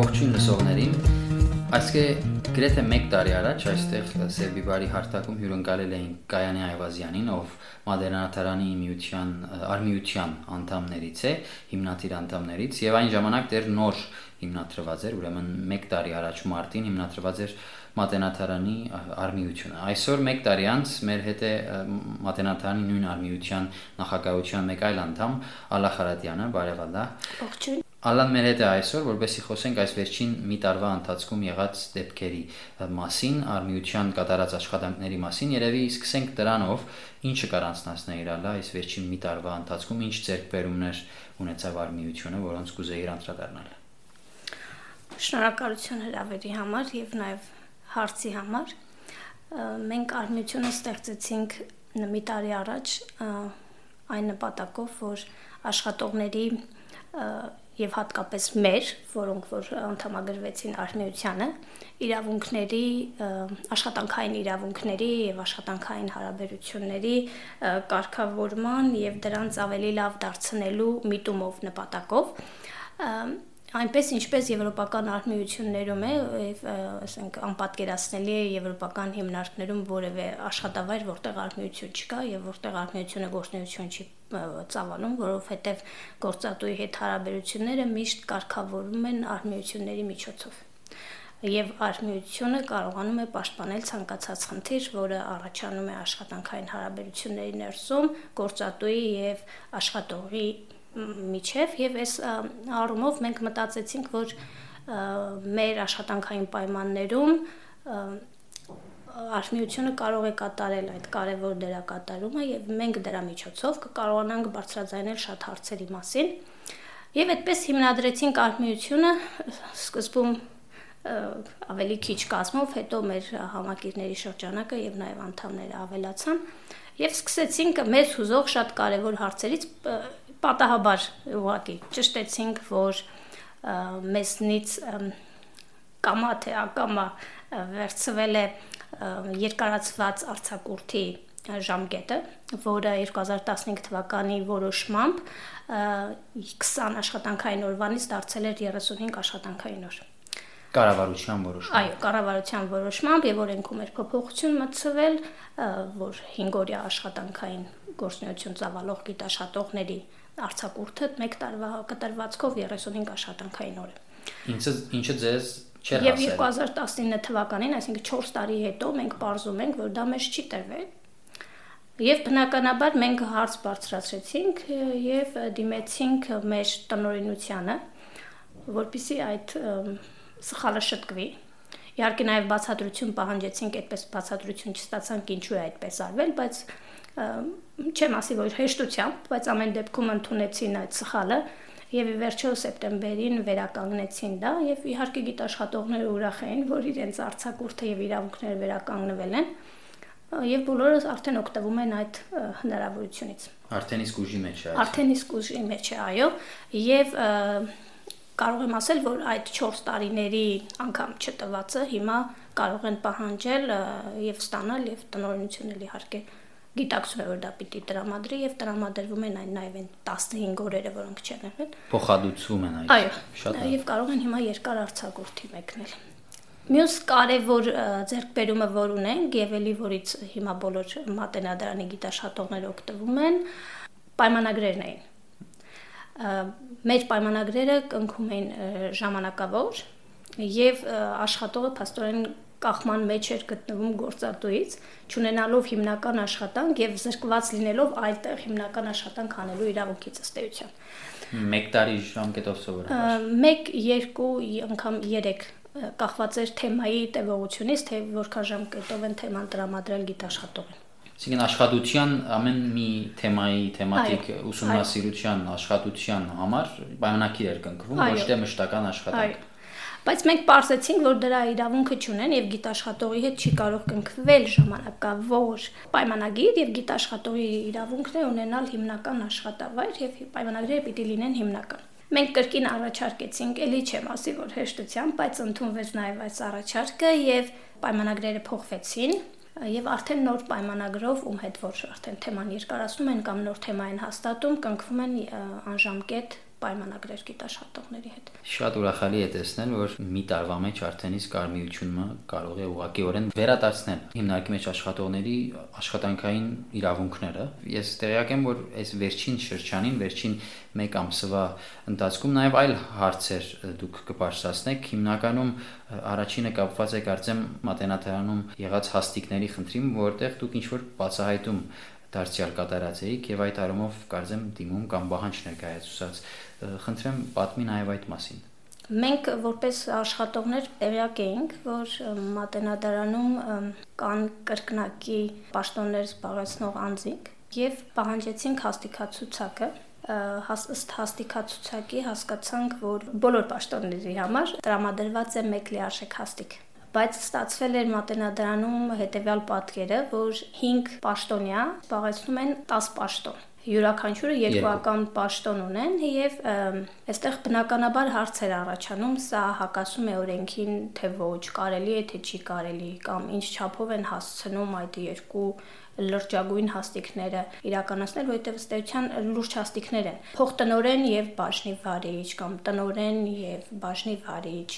Ողջույն լսողներին։ Այսքե գրեթե 1 տարի առաջ այստեղ Սերբիբարի հարթակում հյուրընկալել էին Կայանի Այվազյանին, ով Մադերնատարանի միության արմիության անդամներից է, հիմնադիր անդամներից, եւ այն ժամանակ դեռ նոր հիմնադրված էր, ուրեմն 1 տարի առաջ մարտին հիմնադրված էր Մատենաթարանի արմիությունը։ Այսօր 1 տարի անց մեր հետ է Մատենաթարանի նույն արմիության նախագահության մեկ այլ անդամ Ալա Խարատյանը, բարև Ալա։ Ողջույն։ Ալան մեր հետ է այսօր, որովհետեւ խոսենք այս վերջին մի տարվա ընթացքում եղած դեպքերի մասին, արմիության կատարած աշխատանքների մասին։ Երևի սկսենք դրանով, ինչը կար անցնասնել Ալա այս վերջին մի տարվա ընթացքում, ինչ ձեռքբերումներ ունեցավ արմիությունը, որոնց կուզեիր անդրադառնալ։ Շնորհակալություն հրավերի համար եւ նաեւ հարցի համար։ Մենք արմիությունը ստեղծեցինք մի տարի առաջ այն նպատակով, որ աշխատողների եւ հատկապես մեր, որոնք որ անդամագրվեցին արմիությանը, իրավունքների աշխատանքային իրավունքների եւ աշխատանքային հարաբերությունների կարգավորման եւ դրանց ավելի լավ դարձնելու միտումով նպատակով այնպես ինչպես եվրոպական արհմիություններում է, ասենք անպատկերացնելի է եվրոպական հիմնարկներում որևէ աշխատավայր, որտեղ արհմիություն չկա եւ որտեղ արհմիությունը գործունեություն չի ծավալում, որովհետեւ գործատուի հետ հարաբերությունները միշտ կարգավորվում են արհմիությունների միջոցով եւ արհմիությունը կարողանում է պաշտպանել ցանկացած խնդիր, որը առաջանում է աշխատանքային հարաբերությունների ներսում գործատուի եւ աշխատողի միջև եւ այս առումով մենք մտածեցինք, որ մեր աշխատանքային պայմաններում արհմիությունը կարող է կատարել այդ կարևոր դերակատարումը եւ մենք դրա միջոցով կկարողանանք բարձրաձայնել շատ հարցերի մասին։ Եվ այդպես հիմնադրեցինք արհմիությունը սկզբում ավելի քիչ կազմով, հետո մեր համակիրների շրջանակը եւ նաեւ անդամները ավելացան եւ սկսեցինք մեզ հուզող շատ կարևոր հարցերից պատահաբար ուղակի ճշտեցինք, որ մեզնից կամա թե ակամա վերցվել է երկարացված արցակուրթի ժամկետը, որը 2015 թվականի որոշմամբ 20 աշխատանքային օրվանից դարձել էր 35 աշխատանքային օր։ Կառավարության որոշմամբ։ Այո, կառավարության որոշմամբ եւ օրենքում էր փոփոխություն մտցվել, որ 5 օրյա աշխատանքային գործունեություն ծավալող գիտաշխատողների արցակուրդը 1 տարվա կտրվածքով 35 աշխատանքային օր է։ Ինչը ինչը ձեզ հասել։ Եվ 2019 թվականին, այսինքն 4 տարի հետո մենք ողջում ենք, որ դա մեզ չի տրվել։ Եվ բնականաբար մենք հարց բարձրացրեցինք եւ դիմեցինք մեր տնօրինությանը, որpիսի այդ սխալը շտկվի։ Իհարկե նաև բացատրություն պահանջեցինք, այդպես բացատրություն չստացանք ինչու է այդպես արվել, բայց չեմ ասի որ հեշտությամբ, բայց ամեն դեպքում ընդունեցին այդ սխալը եւ ի վերջո սեպտեմբերին վերականգնեցին դա եւ իհարկե գիտաշխատողները ուրախ էին, որ իրենց արցակուրթը եւ իրավունքները վերականգնվել են եւ բոլորը արդեն օգտվում են այդ հնարավորությունից։ Արդեն իսկ ուժի մեջ է։ Արդեն իսկ ուժի մեջ է, այո, եւ կարող եմ ասել, որ այդ 4 տարիների անգամ չտվածը հիմա կարող են պահանջել եւ ստանալ եւ տնօրինությունը իհարկե գիտակցում է որ դա պիտի տրամադրի եւ տրամադրվում են այն նաեւ այն 15 օրերը որոնք չեն եղել փոխադուցում են այդ այո շատ եւ կարող են հիմա երկար արցակուրդի մեկնել Մյուս կարևոր ձեռքբերումը, որ ունենք, եւ էլի որից հիմա բոլոր մատենադարանի գիտաշխատողները օգտվում են, պայմանագրերն էին։ Մեր պայմանագրերը կնքում էին ժամանակավոր եւ աշխատողը փաստորեն կախման մեջ էր գտնվում գործատուից, ճանենալով հիմնական աշխատանք եւ զրկված լինելով այլտեղ հիմնական աշխատանք անելու իրավունքից ըստ էության։ 1 տարի ժամկետով սովորաբար։ 1, 2, անգամ 3 կախված էր թեմայի տևողությունից, թե որքան ժամկետով են թեման տրամադրել գիտաշխատողին։ Այսինքն աշխատության ամեն մի թեմայի, թեմատիկ ուսումնասիրության աշխատության համար պայմանագիր էր կնքվում, ոչ թե մշտական աշխատանք։ Այո Բայց մենք ողջացինք, որ դրա իրավունքը չունեն եւ գիտաշխատողի հետ չի կարող կնքվել ժամանակավոր պայմանագիր եւ գիտաշխատողի իրավունքն է ունենալ հիմնական աշխատավայր եւ պայմանագրերը պիտի լինեն հիմնական։ Մենք կրկին առաջարկեցինք, ելի չեմ ասի, որ հեշտությամբ, բայց ընդունվեց նաև այս առաջարկը եւ պայմանագրերը փոխվեցին եւ արդեն նոր պայմանագրով ում հետ որ արդեն թեման երկարացնում են կամ նոր թեմա են հաստատում, կնքվում են անժամկետ պայմանագրեր գիտաշխատողների հետ։ Շատ ուրախալի է տեսնել, որ մի տարվա մեջ արդեն իսկ կարմիությունը կարող է ուղղակիորեն վերադարձնել հիմնարկի մեջ աշխատողների աշխատանքային իրավունքները։ Ես տեղյակ եմ, որ այս վերջին շրջանին, վերջին 1 ամսվա ընթացքում նաև այլ հարցեր դուք կբարձրացնեք։ Հիմնականում առաջինը կապված է կարծեմ մատենաթարանում եղած հաստիկների խնդրին, որտեղ դուք ինչ որ բացահայտում դարձյալ կատարած էիք եւ այդ առումով կարծեմ դիմում կամ բահանջ ներկայացուցած խնդրեմ պատմի նաեւ այդ մասին Մենք որպես աշխատողներ տեղյակ էինք, որ մատենադարանում կան կրկնակի պաշտոններ զբաղեցնող անձինք եւ պահանջեցինք հաստիկացուցակը ըստ հաստիկացուցակի հասկացանք, որ բոլոր պաշտոնների համար տրամադրված է 1 լիարժեք հաստիկ բայց ստացվել էր մատենադարանում հետեւյալ պատկերը, որ 5 պաշտոնյա զբաղեցնում են 10 պաշտոն յուրաքանչյուրը երկուական պաշտոն ունեն եւ այստեղ բնականաբար հարցեր առաջանում, սա հակասում է օրենքին, թե ոչ, կարելի է թե չի կարելի, կամ ինչ չափով են հասցնում այդ երկու լրջագույն հաստիկները իրականացնել, որովհետև ըստ էության լուրջ հաստիկներ են։ Փոխտնօրեն եւ բաժնի վարիչ կամ տնօրեն եւ բաժնի վարիչ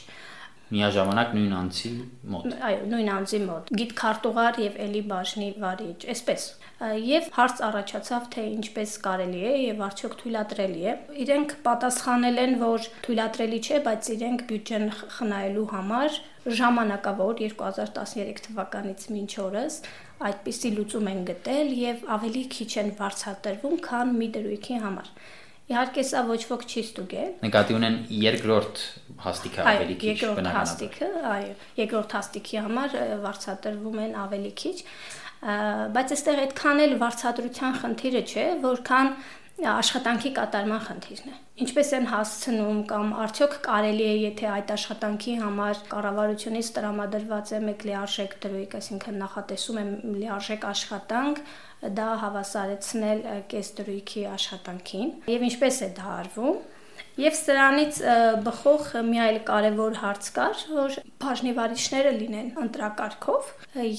միաժամանակ նույն անձի մոտ։ Այո, նույն անձի մոտ։ Գիտ քարտուղար եւ էլի բաժնի վարիչ, այսպես։ Եվ հարց առաջացավ, թե ինչպես կարելի է եւ արդյոք թույլատրելի է։ Իրենք պատասխանել են, որ թույլատրելի չէ, բայց իրենք բյուջեն խնայելու համար ժամանակավոր 2013 թվականից մինչ օրս այդպիսի լուծում են գտել եւ ավելի քիչ են վարձատրվում, քան մի դրույքի համար։ Իհարկե սա ոչ ոք չի ստուգել։ Նկատի ունեն երկրորդ հաստիկը ավելի քիչ բնականաբար։ Երկրորդ հաստիկը, այո, երկրորդ հաստիկի համար վարձատրվում են ավելի քիչ, բայց այստեղ այդքան էլ վարձատրության խնդիրը չէ, որքան աշխատանքի կատարման խնդիրն է։ Ինչպես են հասցնում կամ արդյոք կարելի է, եթե այդ աշխատանքի համար կառավարությունից տրամադրված է մեկ լիարժեք դրույք, այսինքն նախատեսում է լիարժեք աշխատանք, դա հավասարեցնել կես դրույքի աշխատանքին։ Եվ ինչպես է դա արվում։ Եվ սրանից բխող մի այլ կարևոր հարց կար, որ բաժնիվարիչները լինեն ընտրակարգով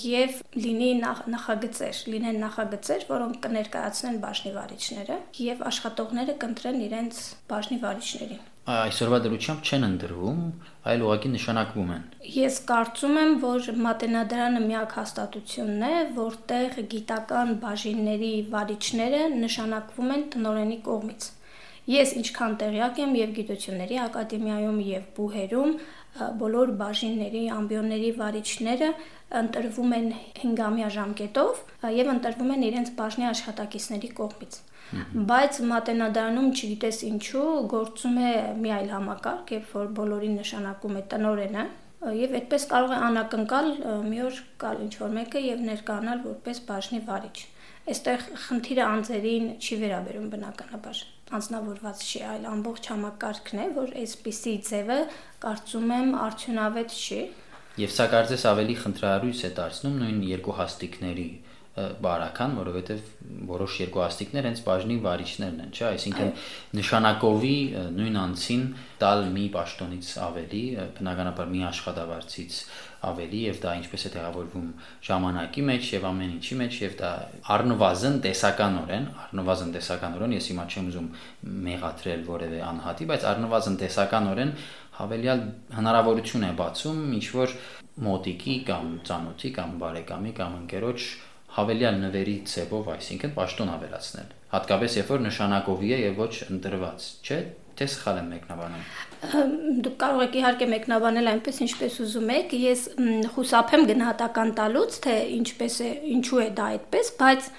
եւ լինի նախագծեր, լինեն նախագծեր, որոնք կներկայացնեն բաժնիվարիչները եւ աշխատողները կընտրեն իրենց բաժնիվարիչներին այսօրվա դրությամբ չեն ընդրվում, այլ ուղղակի նշանակվում են։ Ես կարծում եմ, որ մատենադարանը միակ հաստատությունն է, որտեղ գիտական բաժինների վարիչները նշանակվում են տնօրենի կողմից։ Ես ինչքան տեղյակ եմ եւ գիտությունների ակադեմիայում եւ բուհերում բոլոր բաժինների, ամբիոնների վարիչները ընտրվում են 5-ամյա ժամկետով եւ ընտրվում են իրենց բաժնի աշխատակիցների կողմից։ Բայց մատենադարանում չգիտես ինչու գործում է մի այլ համակարգ, երբ որ բոլորին նշանակում է տնորենը, եւ այդպես կարող է անակնկալ մի օր գալ ինչ որ մեկը եւ ներկանալ որպես բաժնի վարիչ։ Այստեղ խնդիրը անձերին չի վերաբերում բնականաբար անձնավորված չի, այլ ամբողջ համակարգն է, որ այսպիսի ձևը կարծում եմ արդյունավետ չի։ Եվ սա կարծես ավելի խնդրահարույց է դարձնում նույն երկու հաստիկների բարական, որովհետև որոշ երկու աստիկներ հենց բաժնի վարիչներն են, չէ՞, այսինքն նշանակովի նույն անձին տալ մի պաշտոնից ավելի, բնականաբար մի աշխատավարձից ավելի եւ դա ինչպես է տեղավորվում ժամանակի մեջ եւ ամեն ինչի մեջ եւ դա առնվազն տեսականորեն, առնվազն տեսականորեն ես հիմա չեմ ուզում մեղադրել որևէ անհատի, բայց առնվազն տեսականորեն հավելյալ հնարավորություն է բացում ինչ որ մոտիկի կամ ծանոթի կամ բարեկամի կամ ընկերոջ հավելյալ նվերի ցեվով, այսինքն պաշտոն ավելացնել։ Հատկապես երբ որ նշանակովի է եւ ոչ ընտրված, չէ՞, թե սխալ եմ մեկնաբանում։ Դուք կարող եք իհարկե մեկնաբանել այնպես, ինչպես ուզում եք։ Ես խուսափեմ գնահատական տալուց, թե ինչպես է, ինչու է դա այդպես, բայց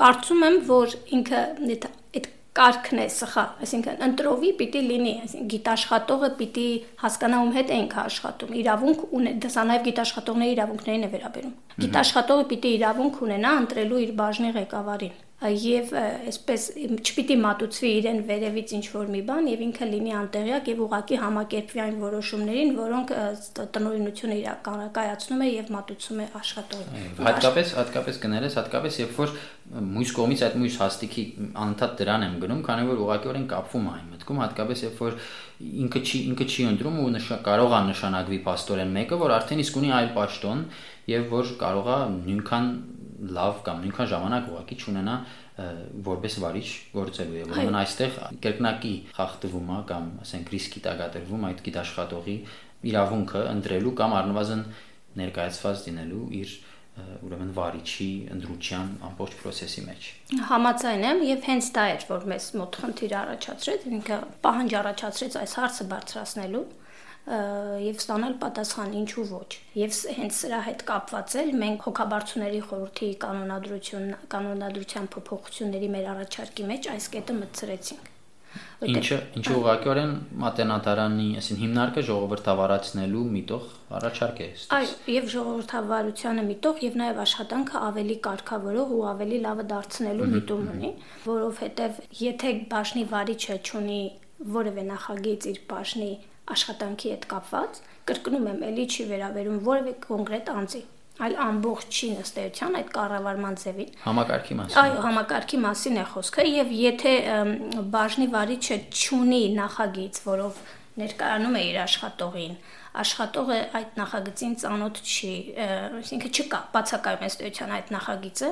կարծում եմ, որ ինքը այդ կարգն է սխալ, այսինքն ընտրովի պիտի լինի, այսինքն գիտաշխատողը պիտի հասկանա ում հետ ենք աշխատում, իրավունք ունե, դա նաև գիտաշխատողների իրավունքներին է վերաբերում։ Գիտաշխատողը պիտի իրավունք ունենա ընտրելու իր բաժնի ղեկավարին եւ այսպես չպիտի մատուցվի իրեն վերևից ինչ որ մի բան եւ ինքը լինի անտեղյակ եւ ուղակի համակերպվի այն որոշումներին, որոնք տնօրինությունը իրականացնում է եւ մատուցում է աշխատողին։ Հատկապես հատկապես կներես, հատկապես երբ որ մյուս կողմից այդ մյուս հաստիկի անընդհատ դրան եմ գնում, քանի որ ուղղակիորեն կապվում է այն մտքում, հատկապես երբ որ ինքը չի ինքը չի ընտրում ու նշա կարող է նշանակվի աստորեն մեկը, որ արդեն իսկ ունի այլ պաշտոն եւ որ կարող է նույնքան լավ կամ նույնքան ժամանակ ուղակի չունենա որպես վարիչ գործելու է։ Ուրեմն այստեղ կրկնակի խախտվում է կամ ասենք ռիսկի տակադրվում այդ գիտաշխատողի իրավունքը ընտրելու կամ առնվազն ներկայացված լինելու իր ուրեմն վարիչի ընդրության ամբողջ process-ի մեջ։ Համաձայն եմ եւ հենց դա էր, որ մեզ մոտ խնդիր առաջացրեց, ինքը պահանջ առաջացրեց այս հարցը բարձրացնելու եւ ստանալ պատասխան ինչու ոչ։ Եվ հենց սրա հետ կապված էլ մենք հոգաբարձուների խորհրդի կանոնադրություն կանոնադրության փոփոխությունների մեր առաջարկի մեջ այս կետը մտցրեցինք։ Ինչը ինչը ուղղակիորեն մատենադարանի, այսին հիմնարկը ժողովրդավարացնելու միտող առաջարկ է։ Այո, եւ ժողովրդավարությանը միտող եւ նաեւ աշխատանքը ավելի կարգավորող ու ավելի լավը դարձնելու միտում ունի, որովհետեւ եթե բաժնի վարիչը ճունի որևէ նախագիծ իր բաժնի աշխատանքի հետ կապված, կրկնում եմ, ելի չի վերաբերում որևէ կոնկրետ անձի, այլ ամբողջի ըստեյության այդ կառավարման ձևին։ Համակարգի մասին։ Այո, համակարգի մասին է խոսքը եւ եթե բաժնի վարիչը ճունի նախագիծ, որով ներկայանում է իր աշխատողին, աշխատողը այդ նախագծին ծանոթ չի, այսինքն չկա բացակայում ըստեյության այդ նախագիծը,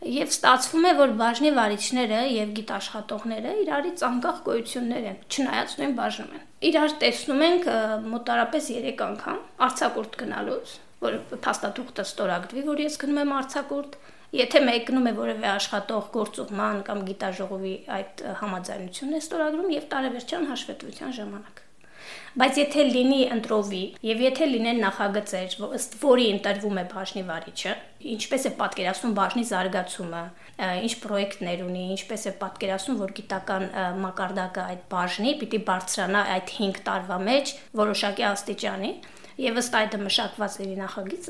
Եվ ստացվում է, որ բաժնի վարիչները եւ գիտաշխատողները իրարից անկախ գոյություններ են, չնայած նույն բաժնում են։ Իրար տեսնում ենք մոտարապես 3 անգամ արցակուրտ գնալուց, որ փաստաթուղթը ստորագրվի, որ ես գնում եմ արցակուրտ, Եթե մեկնում է որևէ աշխատող գործուղման կամ գիտաժողովի այդ համաձայնությունն է ստորագրում եւ տարեվերջյան հաշվետվության ժամանակ բայց եթե լինի ընտրովի եւ եթե լինեն նախագծեր, ըստ որի ընտրվում է բաժնի վարիչը, ինչպես է պատկերացնում բաժնի զարգացումը, ինչ պրոյեկտներ ունի, ինչպես է պատկերացնում, որ գիտական մակարդակը այդ բաժնի պիտի բարձրանա այդ 5 տարվա մեջ որոշակի աստիճանի, եւ ըստ այդ մշակված լինի նախագիծ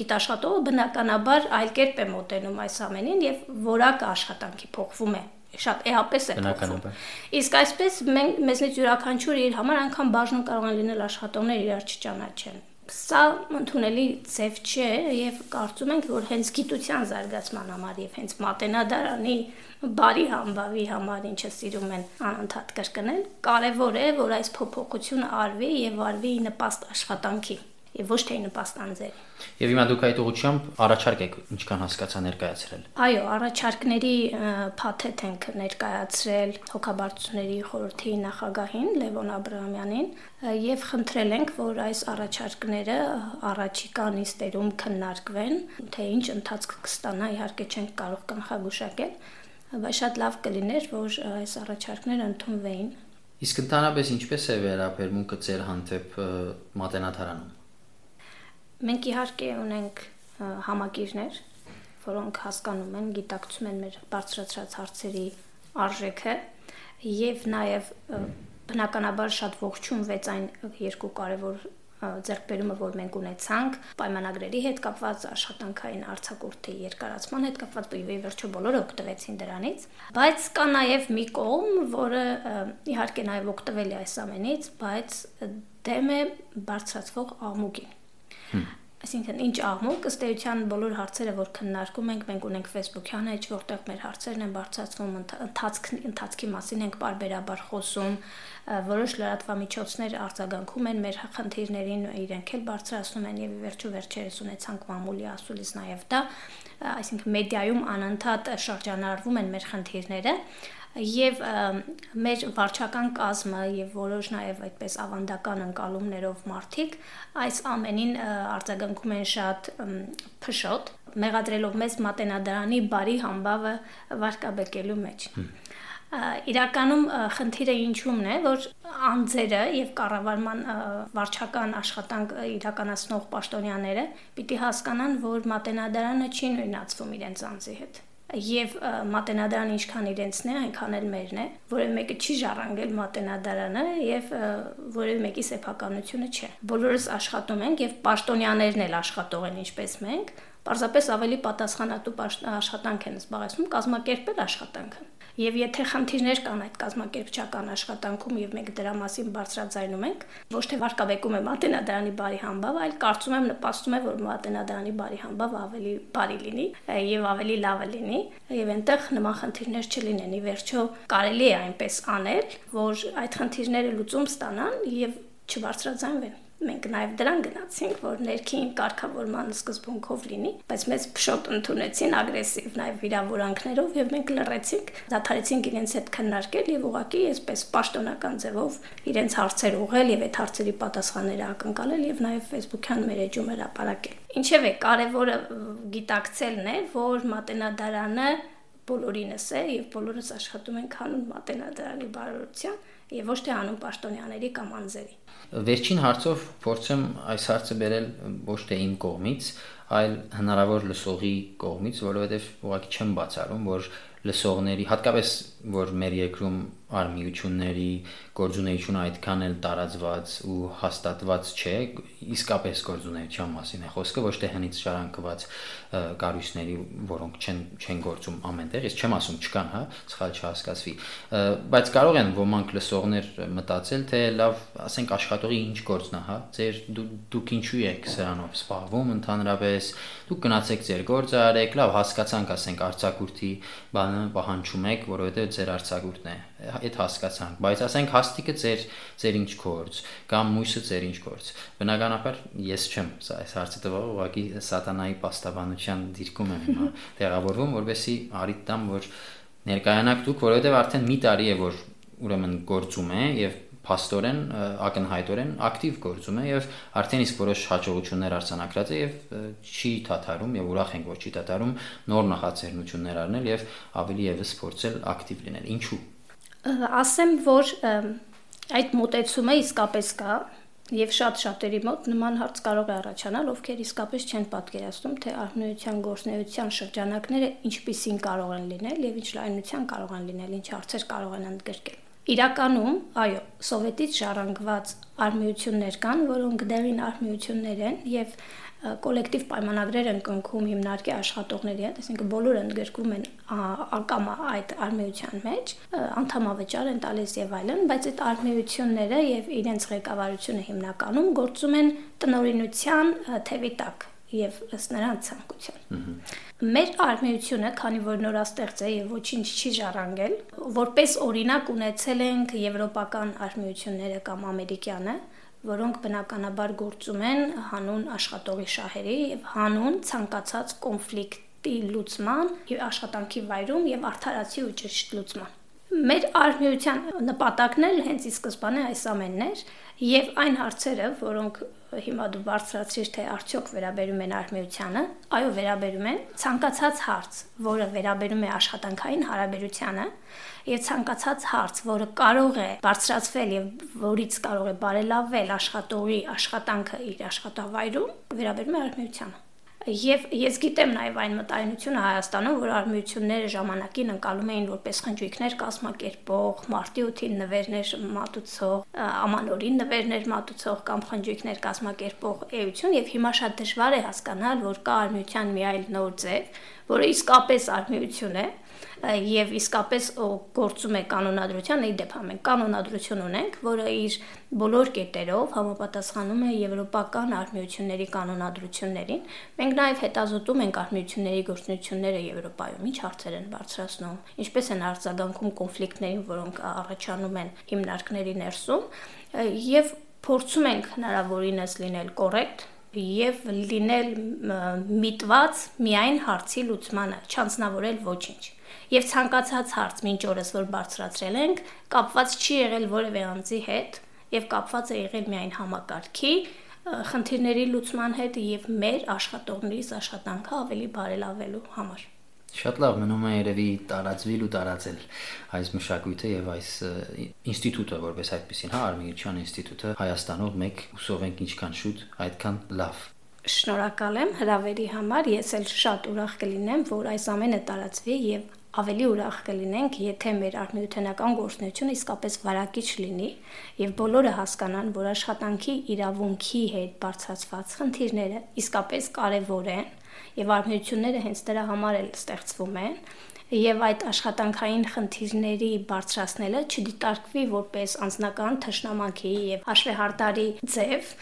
գիտաշխատողը բնականաբար այլ կերպ է մոտենում այս ամենին եւ որակը աշխատանքի փոխվում է շատ էապես է փոխվում։ Իսկ այսպես մենք մեզնից յուրաքանչյուր իր համար անգամ բաժնում կարող են լինել աշխատողներ իրար չճանաչեն։ Սա ընդունելի ձև չէ եւ կարծում ենք, որ հենց գիտության զարգացման համար եւ հենց մատենադարանի բարի համբավի համար, ինչը սիրում են անընդհատ կրկնել, կարեւոր է, որ այս փոփոխությունը արվի եւ արվի նպաստ աշխատանքի եւ ոչ թե նպաստանձեր։ Եվ հիմա դուք այդ ուղղությամբ առաջարկ եք ինչքան հասկացա ներկայացրել։ Այո, առաջարկների փաթեթ ենք ներկայացրել հոգաբարձությունների խորհրդի նախագահին Լևոն Աբրահամյանին եւ խնդրել ենք, որ այս առաջարկները առաջիկա նիստերում քննարկվեն, թե ինչ ընթացք կստանա, իհարկե չենք կարող կանխագուշակել, բայց շատ լավ կլիներ, որ այս առաջարկները ընդունվեին Իսկ ընդհանրապես ինչպես է վերաբերմունքը ձեր հանդեպ մատենաթարանում։ Մենք իհարկե ունենք համակիրներ, որոնք հասկանում են, գիտակցում են մեր բարձրացած հարցերի արժեքը եւ նաեւ բնականաբար շատ ողջունվեց այն երկու կարևոր ձեռքբերումը, որ մենք ունեցանք, պայմանագրերի հետ կապված, աշխատանքային արձակուրդի երկարացման հետ կապված, ի վերջո բոլորը օգտվեցին դրանից, բայց կա նաև մի կողմ, որը իհարկե նաև օգտվել է այս ամենից, բայց դեմ է բարձրացվող աղմուկին Այսինքն ինչ աղմուկ ըստ էության բոլոր հարցերը, որ քննարկում ենք, մենք ունենք Facebook-յան էջ, որտեղ մեր հարցերն են բարձրացվում, ընթացք ընթացքի մասին ենք բարբերաբար խոսում, որոշ լրատվամիջոցներ արձագանքում են մեր խնդիրներին, իրենք էլ բարձրացնում են եւ վերջու վերջերս ունեցանք մամուլի ասուլիս նաեւ դա, այսինքն մեդիայում անընդհատ շրջանառվում են մեր խնդիրները եւ մեր վարչական կազմը եւ որոշ նաեւ այդպես ավանդական ընկալումներով մարդիկ այս ամենին արձագանքում են շատ փշոտ մեղադրելով մեզ մատենադարանի բարի համբավը վարկաբեկելու մեջ իրականում խնդիրը ինչումն է որ անձերը եւ կառավարման վարչական աշխատանք իրականացնող պաշտոնյաները պիտի հասկանան որ մատենադարանը չի նույնացվում իրենց անձի հետ եւ մատենադարան ինչքան իրենցն է, այնքան էլ մերն է, որը մեկը չի ժառանգել մատենադարանը եւ որը մեկի սեփականությունը չէ։ Բոլորս աշխատում ենք եւ պաշտոնյաներն էլ աշխատող են ինչպես մենք, Պարզապես ավելի պատասխանատու աշխատանք են զբաղեցնում կազմակերպել աշխատանքը։ Եվ եթե խնդիրներ կան այդ կազմակերպչական աշխատանքում եւ մենք դրա մասին բարձրաձայնում ենք, ոչ թե վարկաբեկում եմ Ատենադարանի բարի համբավ, այլ կարծում եմ նպաստում է, որ Ատենադարանի բարի համբավ ավելի բարի լինի եւ ավելի լավը լինի եւ այնտեղ նման խնդիրներ չլինեն։ Ի վերջո կարելի է այնպես անել, որ այդ խնդիրները լուծում ստանան եւ չբարձրաձայնվեն մենք նաև դրան գնացինք, որ ներքին կարգավորման սկզբունքով լինի, բայց մեծ փշոտ ընդունեցին ագրեսիվ նաև վիրավորանքներով եւ մենք լռեցինք, դադարեցինք իրենց հետ քննարկել եւ ուղղակի այսպես պաշտոնական ձևով իրենց հարցեր ուղղել եւ այդ հարցերի պատասխանները ակնկալել եւ նաև Facebook-յան մեր էջում հրապարակել։ Ինչևէ, կարևորը գիտակցելն է, որ մատենադարանը բոլորինս է եւ բոլորս աշխատում ենք հանուն մատենադարանի բարօրության եւ ոչ թե հանուն պաշտոնյաների կամ անձերի։ Վերջին հարցով փորձեմ այս հարցը բերել ոչ թե իմ կողմից, այլ հնարավոր լսողի կողմից, որովհետեւ ուղղակի չեմ բացառում, որ լսողների, հատկապես որ մեր երկրում արմիությունների գործունեությունը այդքան էլ տարածված ու հաստատված չէ, իսկապես գործունեության մասին է խոսքը, ոչ թե հնից շարանկված կառույցների, որոնք չեն չեն գործում ամենտեղ, ես չեմ ասում չկան, հա, սխալ չհասկացվի, բայց կարող են ոմանք լսողներ մտածել, թե լավ, ասենք աշխատողի ինչ գործն է, հա, ձեր դու, դուք ինչու եք սրանով զբաղվում ընդհանրապես, դուք գնացեք ձեր գործը արեք, լավ, հասկացանք, ասենք արձակուրդի բանը պահանջում եք, որովհետեւ ձեր արձակուրդն է, այդ հասկացանք, բայց ասենք հաստիկը ձեր ձեր ինչ գործ կամ մույսը ձեր ինչ գործ։ Բնականաբար ես չեմ, սա այս հարցը տվող ուղղակի սատանայի պաստաբանության դիրքում եմ հիմա տեղավորվում, որովհետեւ արիտ տամ, որ ներկայանաք դուք, որովհետեւ արդեն մի տարի է որ ուրեմն գործում է եւ փաստորեն ակնհայտորեն ակտիվ գործում է եւ արդեն իսկ որոշ հաջողություններ արձանագրած է եւ չի թաթարում եւ ուրախ ենք որ չի թաթարում նոր նախաձեռնություններ առնել եւ ավելի եւս փորձել ակտիվ լինել ինչու ասեմ որ այդ մոտեցումը իսկապես կա Եվ շատ շատերի մոտ նման հարց կարող է առաջանալ, ովքեր իսկապես չեն պատկերացնում, թե արհնության գործնեության շրջանակները ինչպիսին կարող են լինել եւ ինչ լայնության կարող են լինել, ինչ հարցեր կարող են ընդգրկել։ Իրականում, այո, սովետից ժառանգված արմիություններ կան, որոնք դեղին արմիություններ են եւ կոլեկտիվ պայմանագրեր են կնքում հիմնարկի աշխատողների հետ, այսինքն բոլորը ընդգրկվում են ակամա այդ արմիության մեջ, անդամավճար են տալիս եւ այլն, բայց այդ արմիությունները եւ իրենց ղեկավարությունը հիմնականում գործում են տնօրինության թևի տակ եւ ըստ նրանց ցանկության։ Մեր արմեությունը, քանի որ նորաստեղծ է եւ ոչինչ չի ժառանգել, որպես օրինակ ունեցել ենք եվրոպական արմեությունները կամ ամերիկյանը, որոնք բնականաբար գործում են հանուն աշխատողի շահերի եւ հանուն ցանկացած կոնֆլիկտի լուծման եւ աշխատանքի վայրում եւ արդարացի ու ճիշտ լուծման։ Մեր արմիության նպատակն էլ հենց ի սկզբանե այս ամենն էր եւ այն հարցերը, որոնք հիմա դու բարձրացրիր, թե արդյոք վերաբերում են արմեությանը, այո, վերաբերում են ցանկացած հարց, որը վերաբերում է աշխատանքային հարաբերությանը, եւ ցանկացած հարց, որը կարող է բարձրացվել եւ որից կարող է բարելավել աշխատողի աշխատանքը իր աշխատավայրում, վերաբերում է արմեությանը։ Եվ ես գիտեմ նաև այն մտայնությունը Հայաստանում, որ արմիությունները ժամանակին ընկալում էին որպես խնջույքներ կազմակերպող, մարտի 8-ին նվերներ մատուցող, ամանորին նվերներ մատուցող կամ խնջույքներ կազմակերպող էություն եւ հիմա շատ դժվար է հասկանալ, որ կա արմիության մի այլ նոր ձև, որը իսկապես արմիություն է, եւ իսկապես գործում է կանոնադրության, ի դեպ մենք կանոնադրություն ունենք, որը իր բոլոր կետերով համապատասխանում է եվրոպական արմիությունների կանոնադրություններին։ Մենք նաեւ հետազոտում ենք արմիությունների գործունեությունները Եվրոպայում, ինչ հարցեր են բարձրացնում, ինչպես են արձագանքում կոնֆլիկտներին, որոնք առաջանում են հիմնարկների ներսում, եւ փորձում ենք հնարավորինս լինել կոռեկտ եւ լինել միտված միայն հարցի լուծմանը, չանձնավորել ոչինչ եւ ցանկացած հարց մինչ օրս որ բարձրացրել ենք, կապված չի եղել որևէ անձի հետ եւ կապված է եղել միայն համակարգի խնդիրների լուծման հետ եւ մեր աշխատողներից աշխատանքը ավելի բարելավելու համար։ Շատ լավ, մնում է երևի տարածվել ու տարածել այս մշակույթը եւ այս ինստիտուտը, որպես այդպեսին, հա, Արմենիության ինստիտուտը Հայաստանով մեկ ուսով ենք ինչքան շուտ, այդքան լավ։ Շնորհակալ եմ հրավերի համար։ Ես էլ շատ ուրախ կլինեմ, որ այս ամենը տարածվի եւ ավելի ուրախ կլինենք, եթե մեր արմյութենական գործունեությունը իսկապես վարակիչ լինի եւ բոլորը հասկանան, որ աշխատանքի իրավունքի հետ բարձրացված խնդիրները իսկապես կարեւոր են եւ արմյությունները հենց դրա համար էլ ստեղծվում են եւ այդ աշխատանքային խնդիրների բարձրացնելը չդիտարկվի որպես անձնական թշնամանքի եւ հաշվեհարդարի ձև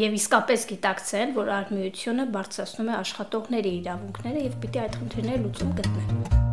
եւ իսկապես գիտակցեն, որ արմիությունը բարձրացնում է աշխատողների իրավունքները եւ պիտի այդ խնդիրները լուծում գտնեն։